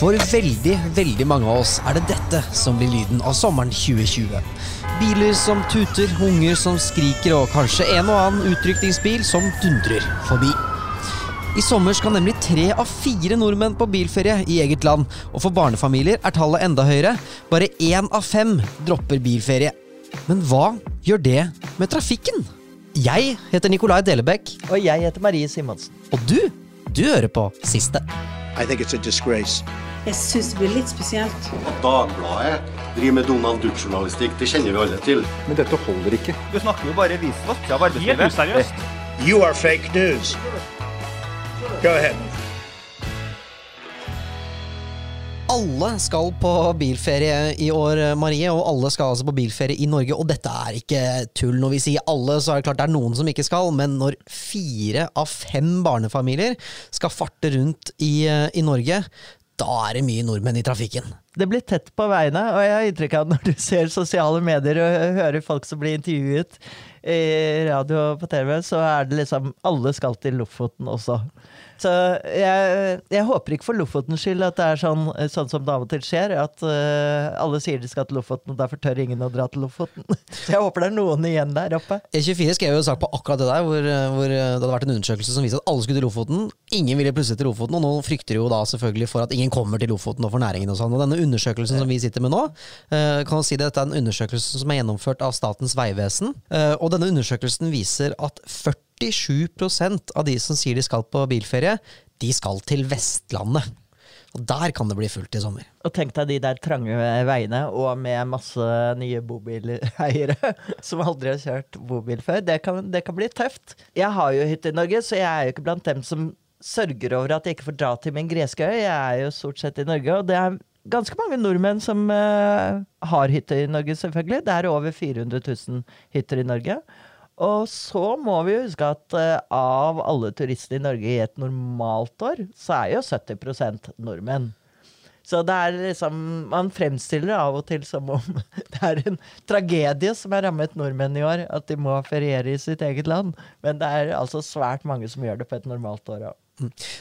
For veldig, veldig mange av oss er det dette som blir lyden av sommeren 2020. Biler som tuter, unger som skriker og kanskje en og annen utrykningsbil som dundrer forbi. I sommer skal nemlig tre av fire nordmenn på bilferie i eget land, og for barnefamilier er tallet enda høyere. Bare én av fem dropper bilferie. Men hva gjør det med trafikken? Jeg heter Nikolai Delebekk. Og jeg heter Marie Simonsen. Og du, du hører på Siste. I think it's a disgrace. Jeg syns det blir litt spesielt. At Dagbladet driver med Donald Duck-journalistikk, det kjenner vi alle til. Men dette holder ikke. Du snakker jo bare visvask av arbeidslivet. Helt useriøst. You are fake news. Go ahead. Alle skal på bilferie i år, Marie, og alle skal altså på bilferie i Norge. Og dette er ikke tull. Når vi sier alle, så er det klart det er noen som ikke skal, men når fire av fem barnefamilier skal farte rundt i, i Norge, da er det mye nordmenn i trafikken. Det blir tett på veiene, og jeg har inntrykk av at når du ser sosiale medier og hører folk som blir intervjuet i radio og på TV, så er det liksom Alle skal til Lofoten også. Så jeg, jeg håper ikke for Lofotens skyld at det er sånn, sånn som det av og til skjer, at uh, alle sier de skal til Lofoten, og derfor tør ingen å dra til Lofoten. Så jeg håper det er noen igjen der oppe. E24 skrev jo sak på akkurat det der, hvor, hvor, det hadde vært en undersøkelse som viste at alle skulle til Lofoten. Ingen ville plutselig til Lofoten, og nå frykter de jo da selvfølgelig for at ingen kommer til Lofoten og for næringen og sånn. Og denne undersøkelsen som vi sitter med nå, uh, kan si det, dette er en undersøkelse som er gjennomført av Statens vegvesen, uh, og denne undersøkelsen viser at 47% av de som sier de skal på bilferie, de skal til Vestlandet. Og der kan det bli fullt i sommer. Og tenk deg de der trange veiene, og med masse nye bobileiere som aldri har kjørt bobil før. Det kan, det kan bli tøft. Jeg har jo hytte i Norge, så jeg er jo ikke blant dem som sørger over at jeg ikke får dra til min greske øy. Jeg er jo stort sett i Norge, og det er ganske mange nordmenn som uh, har hytte i Norge, selvfølgelig. Det er over 400 000 hytter i Norge. Og så må vi huske at uh, av alle turistene i Norge i et normalt år, så er jo 70% nordmenn. Så det er liksom Man fremstiller det av og til som om det er en tragedie som har rammet nordmenn i år, at de må feriere i sitt eget land. Men det er altså svært mange som gjør det på et normalt år òg.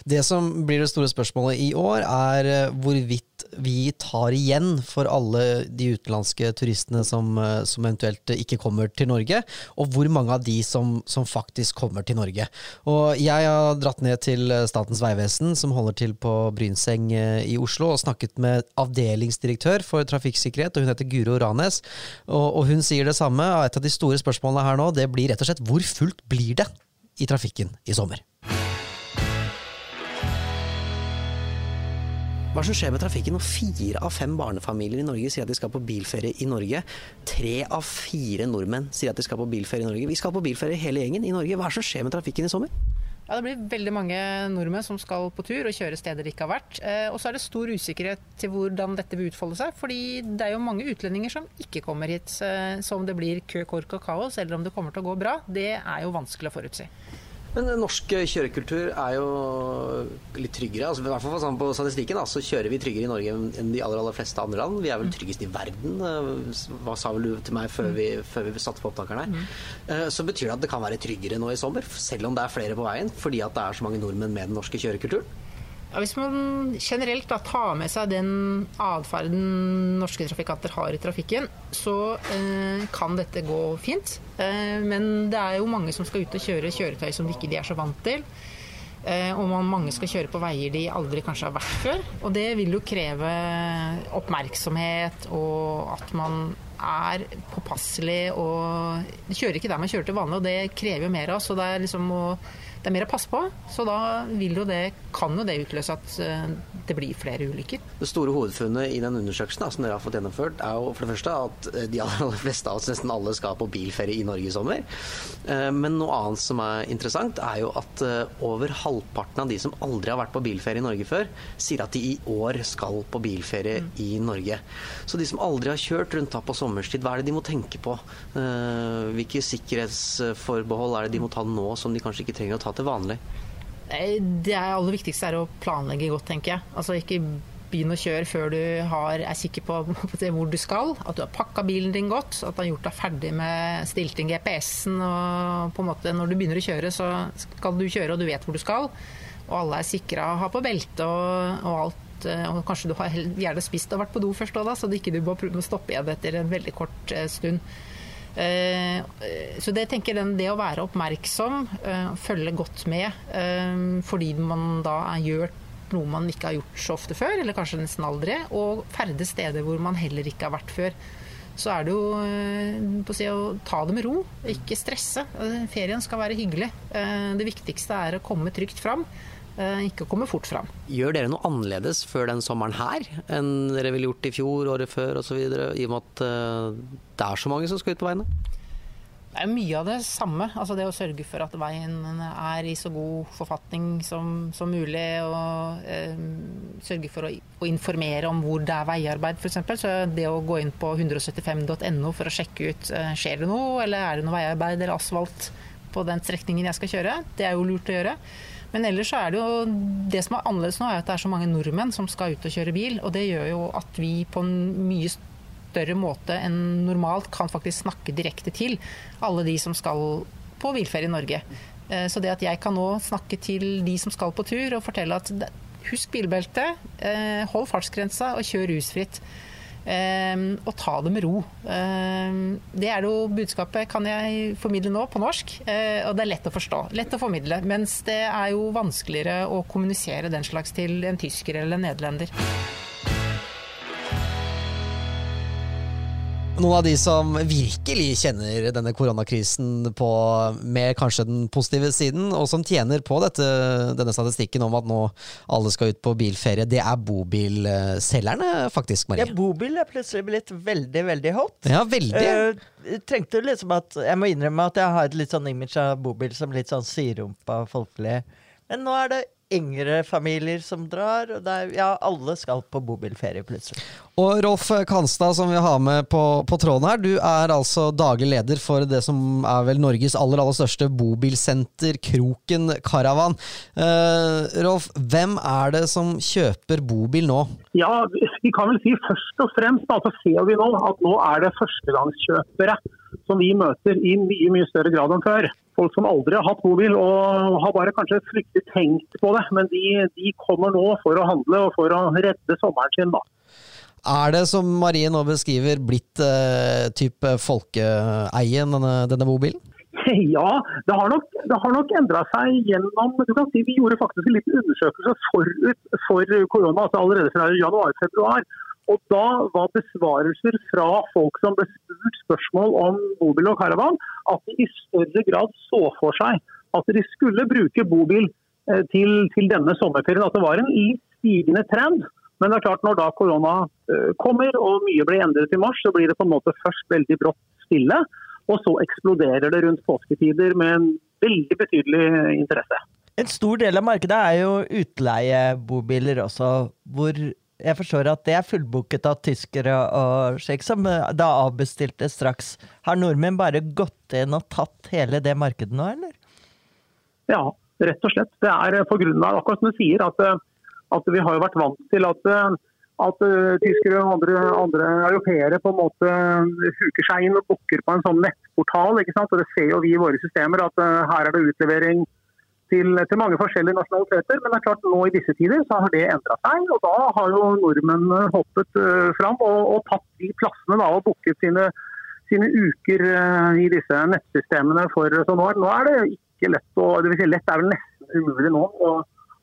Det som blir det store spørsmålet i år, er eh, hvorvidt vi tar igjen for alle de utenlandske turistene som, eh, som eventuelt ikke kommer til Norge, og hvor mange av de som, som, faktisk kommer til Norge. Og jeg har dratt ned til Statens vegvesen, som holder til på Brynseng eh, i Oslo, og snakket med avdelingsdirektør for trafikksikkerhet, og hun heter Guro Ranes. Og, og hun sier det samme. Et av de store spørsmålene her nå, det blir rett og slett hvor fullt blir det i trafikken i sommer? Hva som skjer med trafikken når fire av fem barnefamilier i Norge sier at de skal på bilferie i Norge? Tre av fire nordmenn sier at de skal på bilferie i Norge. Vi skal på bilferie hele gjengen i Norge. Hva er som skjer med trafikken i sommer? Ja, Det blir veldig mange nordmenn som skal på tur og kjøre steder de ikke har vært. Eh, og så er det stor usikkerhet til hvordan dette vil utfolde seg. fordi det er jo mange utlendinger som ikke kommer hit. Eh, så om det blir kø, kork og kaos, eller om det kommer til å gå bra, det er jo vanskelig å forutsi. Men norsk kjørekultur er jo litt tryggere. Altså, I hvert fall på statistikken da, så kjører vi tryggere i Norge enn de aller, aller fleste andre land. Vi er vel tryggest i verden, hva sa vel du til meg før vi, før vi satte på opptakeren her. Mm. Så betyr det at det kan være tryggere nå i sommer, selv om det er flere på veien, fordi at det er så mange nordmenn med den norske kjørekulturen? Ja, hvis man generelt da, tar med seg den atferden norske trafikanter har i trafikken, så eh, kan dette gå fint. Eh, men det er jo mange som skal ut og kjøre kjøretøy som de ikke er så vant til. Eh, og mange skal kjøre på veier de aldri kanskje har vært før. Og det vil jo kreve oppmerksomhet og at man er påpasselig og kjører ikke der man kjører til vanlig, og det krever jo mer av oss. Så det er liksom å det er mer å passe på. Så da jo det, kan jo det utløse at eh, det blir flere ulykker. Det store hovedfunnet i den undersøkelsen da, som dere har fått gjennomført, er jo for det første at eh, de aller fleste av oss, nesten alle, skal på bilferie i Norge i sommer. Eh, men noe annet som er interessant, er jo at over halvparten av de som aldri har vært på bilferie i Norge før, sier at de i år skal på bilferie mm. i Norge. Så de som aldri har kjørt rundt her på sommerstid, hva er det de må tenke på? Hvilke sikkerhetsforbehold er det de må ta nå som de kanskje ikke trenger å ta til vanlig? Det aller viktigste er å planlegge godt, tenker jeg. Altså ikke begynn å kjøre før du har, er sikker på, hvor du skal. At du har pakka bilen din godt. At du har gjort deg ferdig med stilt inn GPS-en. og på en måte Når du begynner å kjøre, så skal du kjøre og du vet hvor du skal. Og alle er sikra, ha på belte og, og alt eh, og kanskje du har gjerne spist og vært på do først òg, så du ikke må stoppe igjen etter en veldig kort stund. Eh, så det tenker det å være oppmerksom, eh, følge godt med, eh, fordi man da gjør noe man ikke har gjort så ofte før, eller kanskje nesten aldri, og ferde steder hvor man heller ikke har vært før. Så er det jo på å, si, å ta det med ro, ikke stresse. Ferien skal være hyggelig. Det viktigste er å komme trygt fram. Ikke å komme fort fram. Gjør dere noe annerledes før den sommeren her enn dere ville gjort i fjor, året før osv., i og med at det er så mange som skal ut på veiene? Det er mye av det samme. Altså det å sørge for at veien er i så god forfatning som, som mulig. Og eh, sørge for å, å, informere om hvor det er veiarbeid, f.eks. Så det å gå inn på 175.no for å sjekke ut eh, skjer det noe, eller er det noe veiarbeid eller asfalt på den strekningen jeg skal kjøre, det er jo lurt å gjøre. Men ellers så er det jo Det som er annerledes nå, er at det er så mange nordmenn som skal ut og kjøre bil. Og det gjør jo at vi på en mye større måte enn normalt kan faktisk snakke direkte til alle de som skal på bilferie i Norge. Eh, så det at jeg kan nå snakke til de som skal på tur og fortelle at husk bilbeltet, eh, hold fartsgrensa og kjør rusfritt. Eh, og ta det med ro. Det er jo budskapet kan jeg formidle nå på norsk, og det er lett å forstå. Lett å formidle. Mens det er jo vanskeligere å kommunisere den slags til en tysker eller en nederlender. Noen av de som virkelig kjenner denne koronakrisen på med kanskje den positive siden, og som tjener på dette, denne statistikken om at nå alle skal ut på bilferie, det er bobilselgerne, faktisk, Marie. Ja, bobil er plutselig blitt veldig, veldig hot. Ja, veldig. Uh, trengte liksom at Jeg må innrømme at jeg har et litt sånn image av bobil som litt sånn siderumpa folkelig. Men nå er det yngre familier som drar. Og er, ja, alle skal på bobilferie plutselig. Og Rolf Kanstad, som vi har med på, på, tråden her, du er altså daglig leder for det som er vel Norges aller, aller største bobilsenter, Kroken Caravan. Uh, Rolf, hvem er det som kjøper bobil nå? Ja, vi kan vel si først og fremst så altså ser vi nå at nå er det førstegangskjøpere som vi møter i mye mye større grad enn før folk som aldri har hatt bobil og har bare kanskje fryktelig tenkt på det. Men de, de, kommer nå for å handle og for å redde sommeren sin, da. Er det, som Marie nå beskriver, blitt eh, type folkeeie, denne, denne bobilen? Ja, det har nok, det nok endra seg gjennom du kan si Vi gjorde faktisk en liten undersøkelse forut for korona, altså allerede fra januar-februar. Og da var besvarelser fra folk som ble spurt spørsmål om bobil og caravan, at de i større grad så for seg at de skulle bruke bobil eh, til, til denne sommerferien. At det var en litt stigende trend. Men det er klart når da korona eh, kommer og mye blir endret i mars, så blir det på en måte først veldig brått stille. Og så eksploderer det rundt påsketider med en veldig betydelig interesse. En stor del av markedet er jo utleiebobiler også, hvor jeg forstår at det er fullbooket av tyskere og slik, som eh, da avbestilte straks. Har nordmenn bare gått inn og tatt hele det markedet nå, eller? Ja, rett og slett. Det er pga. akkurat som du sier, at, eh, at, vi har jo vært vant til at, eh, at tyskere og andre, andre europeere på en måte huker seg inn og booker på en sånn nettportal. ikke sant? Og Det ser jo vi i våre systemer, at her er det utlevering til, til, mange forskjellige nasjonaliteter. Men det er klart nå i disse tider så har det endra seg. og Da har jo nordmenn hoppet uh, fram og, og, tatt de plassene da, og booket sine, sine uker uh, i disse nettsystemene. For, så nå er, nå er, det ikke lett å, det vil si lett er vel nesten umulig nå å,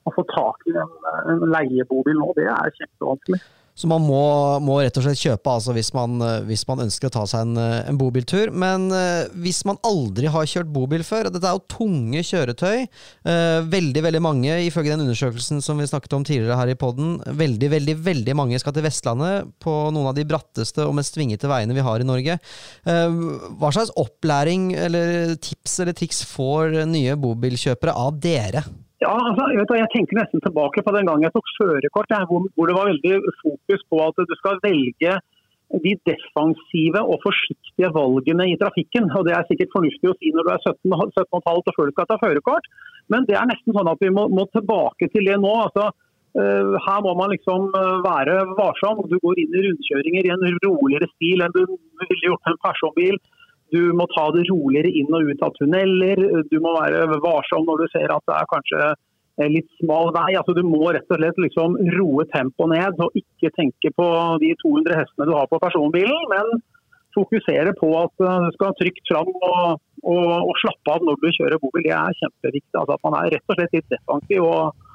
å få tak i en, en leiebobil nå. Det er kjempevanskelig. Så man må, må, rett og slett kjøpe altså hvis, man, hvis man ønsker å ta seg en, en bobiltur. Men eh, hvis man aldri har kjørt bobil før og Dette er jo tunge kjøretøy. eh, veldig veldig mange, ifølge den undersøkelsen som vi snakket om tidligere her i poden, veldig veldig, veldig mange skal til Vestlandet på noen av de bratteste og mest svingete veiene vi har i Norge. Eh, hva slags opplæring eller tips eller triks får nye bobilkjøpere av dere? Ja, altså, jeg, jeg, tenker nesten tilbake på den gang jeg tok førerkort, hvor, hvor, det var veldig fokus på at du skal velge de defensive og forsiktige valgene i trafikken. og Det er sikkert fornuftig å si når du er 17, 17 og før du skal ta førerkort, men det er nesten sånn at vi må, må tilbake til det nå. altså eh, her må man liksom eh, være varsom. Du går inn i rundkjøringer i en roligere stil enn du ville gjort med en personbil. Du må ta det roligere inn og ut av tunneler. Du må være varsom når du ser at det er kanskje litt smal vei. Altså, du må rett og slett liksom roe tempoet ned og ikke tenke på de 200 hestene du har på personbilen, men fokusere på at eh, du skal trygt fram og, og, og slappe av når du kjører bobil. Det er kjempeviktig. Altså, at man er rett og slett litt defensiv og,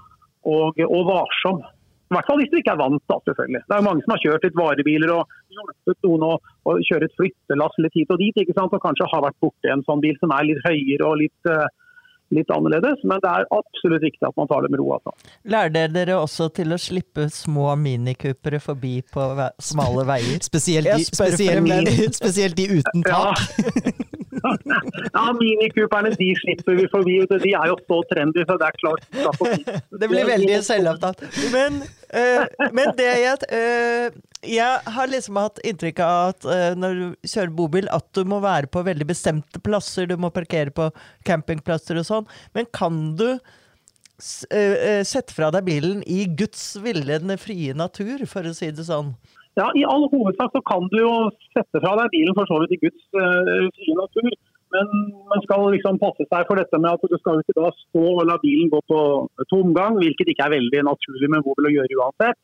og varsom. I hvert fall hvis du ikke er vant, da, selvfølgelig. Det er mange som har kjørt litt varebiler og hjulpet noen å, å kjøre et flyttelass litt hit og dit, ikke sant? og kanskje har vært borti en sånn bil som er litt høyere og litt, eh, litt annerledes. Men det er absolutt viktig at man tar det med ro. Altså. Lærer dere også til å slippe små minikupere forbi på ve smale veier? Spesielt de, spesielt, spesielt de uten tak. ja, Minikuperne de slipper vi forbi. De er jo så trendy, så det er klart. Det blir veldig selvopptatt. Men, men det jeg eh, Jeg har liksom hatt inntrykk av at eh, når du kjører bobil, at du må være på veldig bestemte plasser. Du må parkere på campingplasser og sånn. Men kan du eh, eh, sette fra deg bilen i Guds villende frie natur, for å si det sånn? Ja, I all hovedsak så kan du jo sette fra deg bilen for så vidt i Guds frie natur. Men man skal liksom passe seg for dette med at du skal ikke da stå og la bilen gå på tomgang, hvilket ikke er veldig naturlig med bobil å gjøre uansett.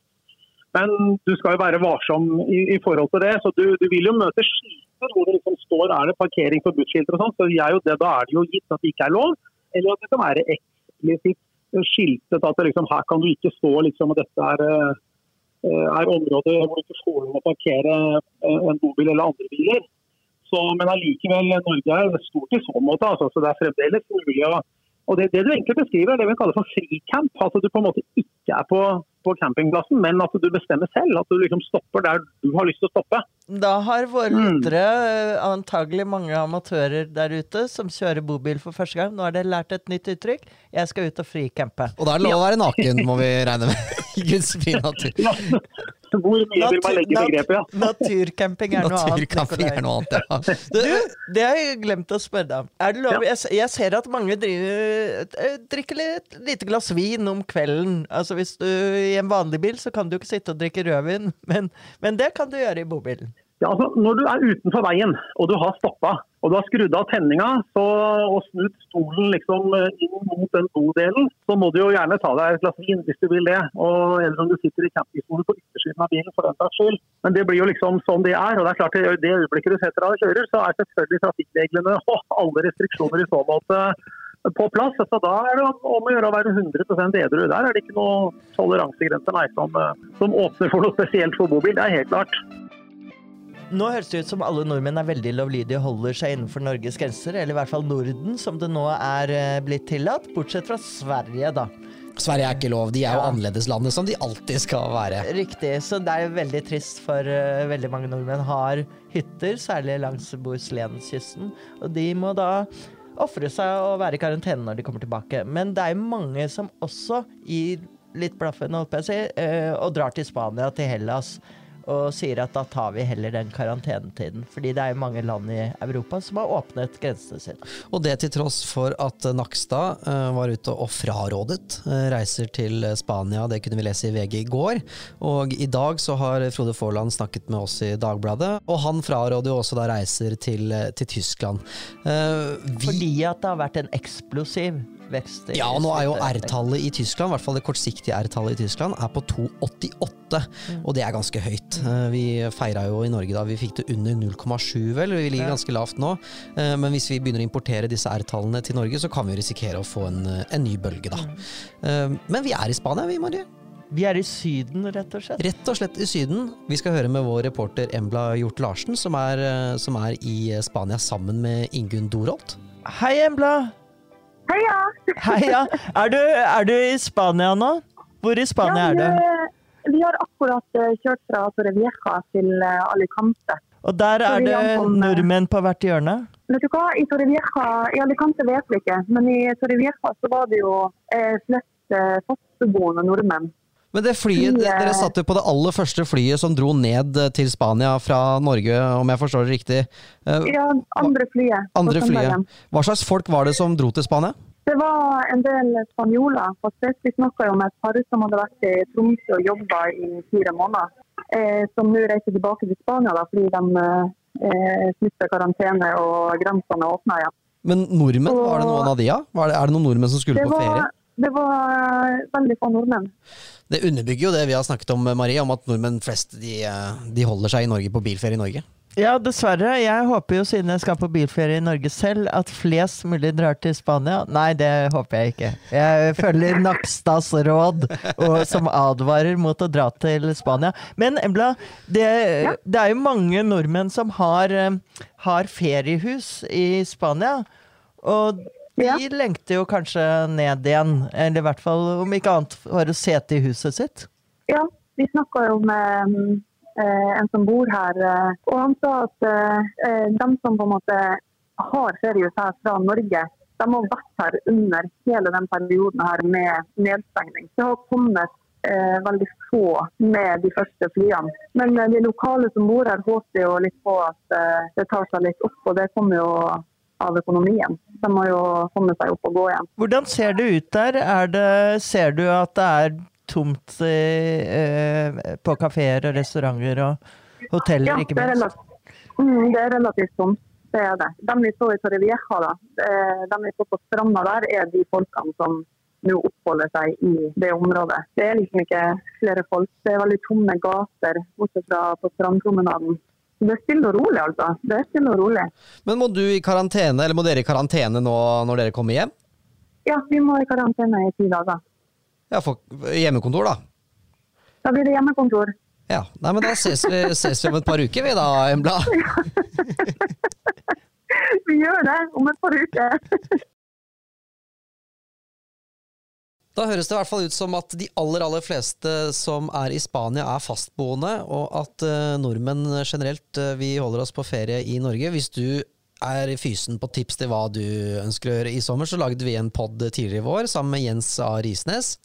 Men du skal jo være varsom i, i forhold til det. Så du, du vil jo møte skilter hvor det liksom står er det parkering for busskilter og sånn. Så er det, da er det jo gitt at det ikke er lov. Eller at det kan være eksplisitt skiltet at liksom, her kan du ikke stå liksom, og dette er eh, er området hvor du ikke får lov å parkere eh, en bobil eller andre biler. Så, men allikevel, Norge er stort i så måte. Altså, så det er fremdeles mulig å og det, det du egentlig beskriver, er det vi kaller for fricamp. Altså du på en måte ikke er på, på campingplassen, men at du bestemmer selv. At du liksom stopper der du har lyst til å stoppe. Da har våre Mm. lyttere mm. antagelig mange amatører der ute som kjører bobil for første gang. Nå har dere lært et nytt uttrykk. Jeg skal ut og fricampe. Og da er det lov å være naken, må vi regne med. I Guds frie natur. Hvor mye vil man legge begrepet, ja. Naturcamping er noe annet. Er noe annet, ja. Du, det har jeg glemt å spørre deg om. Er det lov? Jeg, jeg ser at mange driver, eh, drikker litt lite glass vin om kvelden. Altså hvis du I en vanlig bil så kan du ikke sitte og drikke rødvin, men, men det kan du gjøre i bobilen. Ja, altså, når du er utenfor veien og du har stoppa og du har skrudd av tenninga så, og snudd stolen liksom eh, inn mot den bodelen, så må du jo gjerne ta deg et glass vin hvis du vil det. Og, eller om du sitter i campingstolen på yttersiden av bilen for den saks skyld. Men det blir jo liksom sånn det er. og det er klart I det øyeblikket du setter deg og kjører, så er selvfølgelig trafikkreglene og alle restriksjoner i så måte på plass. Så da er det om å gjøre å være 100% edru. Der er det ikke noe toleransegrense nei, som, eh, som åpner for noe spesielt for bobil. Det er helt klart. Nå høres det ut som alle nordmenn er veldig lovlydige og holder seg innenfor Norges grenser, eller i hvert fall Norden, som det nå er eh, blitt tillatt, bortsett fra Sverige, da. Sverige er ikke lov. De er jo Ja. annerledeslandet, som de alltid skal være. Riktig, så det er veldig trist for uh, veldig mange nordmenn har hytter, særlig langs Bohuslenskysten, og de må da ofre seg og være i karantene når de kommer tilbake. Men det er jo mange som også gir litt blaffen, holdt på å si, uh, og drar til Spania, til Hellas, og sier at da tar vi heller den karantenetiden. Fordi det er jo mange land i Europa som har åpnet grensene sine. Og det til tross for at Nakstad eh, var ute og frarådet eh, reiser til Spania. Det kunne vi lese i VG i går. Og i dag så har Frode Forland snakket med oss i Dagbladet, og han fraråder jo også da reiser til, eh, til Tyskland. Vi Fordi at det har vært en eksplosiv vekst. Ja, og nå er jo. R-tallet i Tyskland, i hvert fall det kortsiktige R-tallet i Tyskland, er på 2,88. Og det er ganske høyt. Eh, Vi feira jo i Norge da vi fikk det under 0,7, vel. Vi ligger ganske lavt nå. Eh, Men hvis vi begynner å importere disse R-tallene til Norge, så kan vi risikere å få en, eh, en ny bølge, da. Mm. Men vi er i Spania, vi, Marie. Vi er i Syden, rett og slett. Rett og slett i Syden. Vi skal høre med vår reporter Embla Hjort Larsen, som er, som er i Spania sammen med Ingunn Dorholt. Hei, Embla! Heia! Heia! Er du, er du i Spania nå? Hvor i Spania er du? vi, vi har akkurat eh, kjørt fra Torrevieja til eh, Alicante. Og der er det nordmenn på hvert hjørne? Vet du hva, i Torrevieja, i Alicante vet vi ikke, men i Torrevieja så var det jo eh, flest eh, fastboende nordmenn. Men det flyet, eh, dere satt jo på det aller første flyet som dro ned eh, til Spania fra Norge, om jeg forstår det riktig. Eh, Ja, andre flyet. Andre flyet. Hva slags folk var det som dro til Spania? Det var en del spanjoler. for Vi snakka om et par som hadde vært i Tromsø og jobba i fire måneder. Eh, som nå reiser tilbake til Spania da, fordi de eh, karantene og grensene åpna igjen. Men nordmenn, var det noen av de, ja? Er det noen nordmenn som skulle på ferie? det var veldig få nordmenn. Det underbygger jo det vi har snakket om, Marie, om at nordmenn flest de, eh, de holder seg i Norge på bilferie i Norge. Ja, dessverre. Jeg håper jo, siden jeg skal på bilferie i Norge selv, at flest mulig drar til Spania. Nei, det håper jeg ikke. Jeg følger Nakstads råd, og, som advarer mot å dra til Spania. Men Embla, det, det er jo mange nordmenn som har, eh, har feriehus i Spania. Og de lengter jo kanskje ned igjen, eller i hvert fall om ikke annet for å sete i huset sitt. Ja, vi snakka jo med eh, en som bor her, eh, og han sa at eh, de som på en måte har feriehus her fra Norge, de har vært her under hele den perioden her med nedstengning. Det har kommet eh, veldig få med de første flyene. Men eh, de lokale som bor her, håper jo litt på at eh, det tar seg litt opp, og det kommer jo av økonomien. De må jo komme seg opp og gå igjen. Hvordan ser det ut der? Er det, ser du at det er tomt eh, på kafeer og restauranter og hoteller, Ja, ikke minst? mm, det er relativt tomt. Det er det. De vi så i Torrevieja, da, eh, de vi så på stranda der, er de folkene som nå oppholder seg i det området. Det er liksom ikke flere folk. Det er veldig tomme gater bortsett fra på strandpromenaden. Det er stille og rolig, altså. Det er stille og rolig. Men må du i karantene, eller må dere i karantene nå når dere kommer hjem? Ja, vi må i karantene i ti dager. Ja, for hjemmekontor, da. Da blir det hjemmekontor. Ja, Nei, men da ses vi, ses vi om et par uker, vi da, Embla. Vi gjør det om et par uker. Da høres det i hvert fall ut som at de aller aller fleste som er i Spania er fastboende, og at eh, nordmenn generelt eh, vi holder oss på ferie i Norge. Hvis du er fysen på tips til hva du ønsker å gjøre i sommer, så lagde vi en pod tidligere i vår sammen med Jens A. Risnes.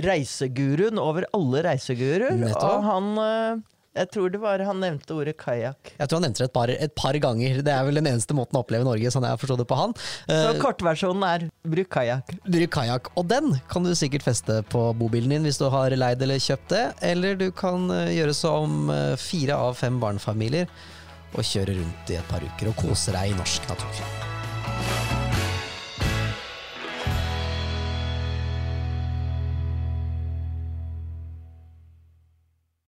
Reiseguruen over alle reiseguruer. Og han eh, Jeg tror det var han nevnte ordet kajakk. Jeg tror han nevnte det et par, et par ganger. Det er vel den eneste måten å oppleve Norge, sånn jeg forstått det på han. Så Eh, kortversjonen er bruk kajakk. Bruk kajakk, og den kan du sikkert feste på bobilen din hvis du har leid eller kjøpt det. Eller du kan eh, gjøre som eh, fire av fem barnefamilier og kjøre rundt i et par uker og kose deg i norsk natur.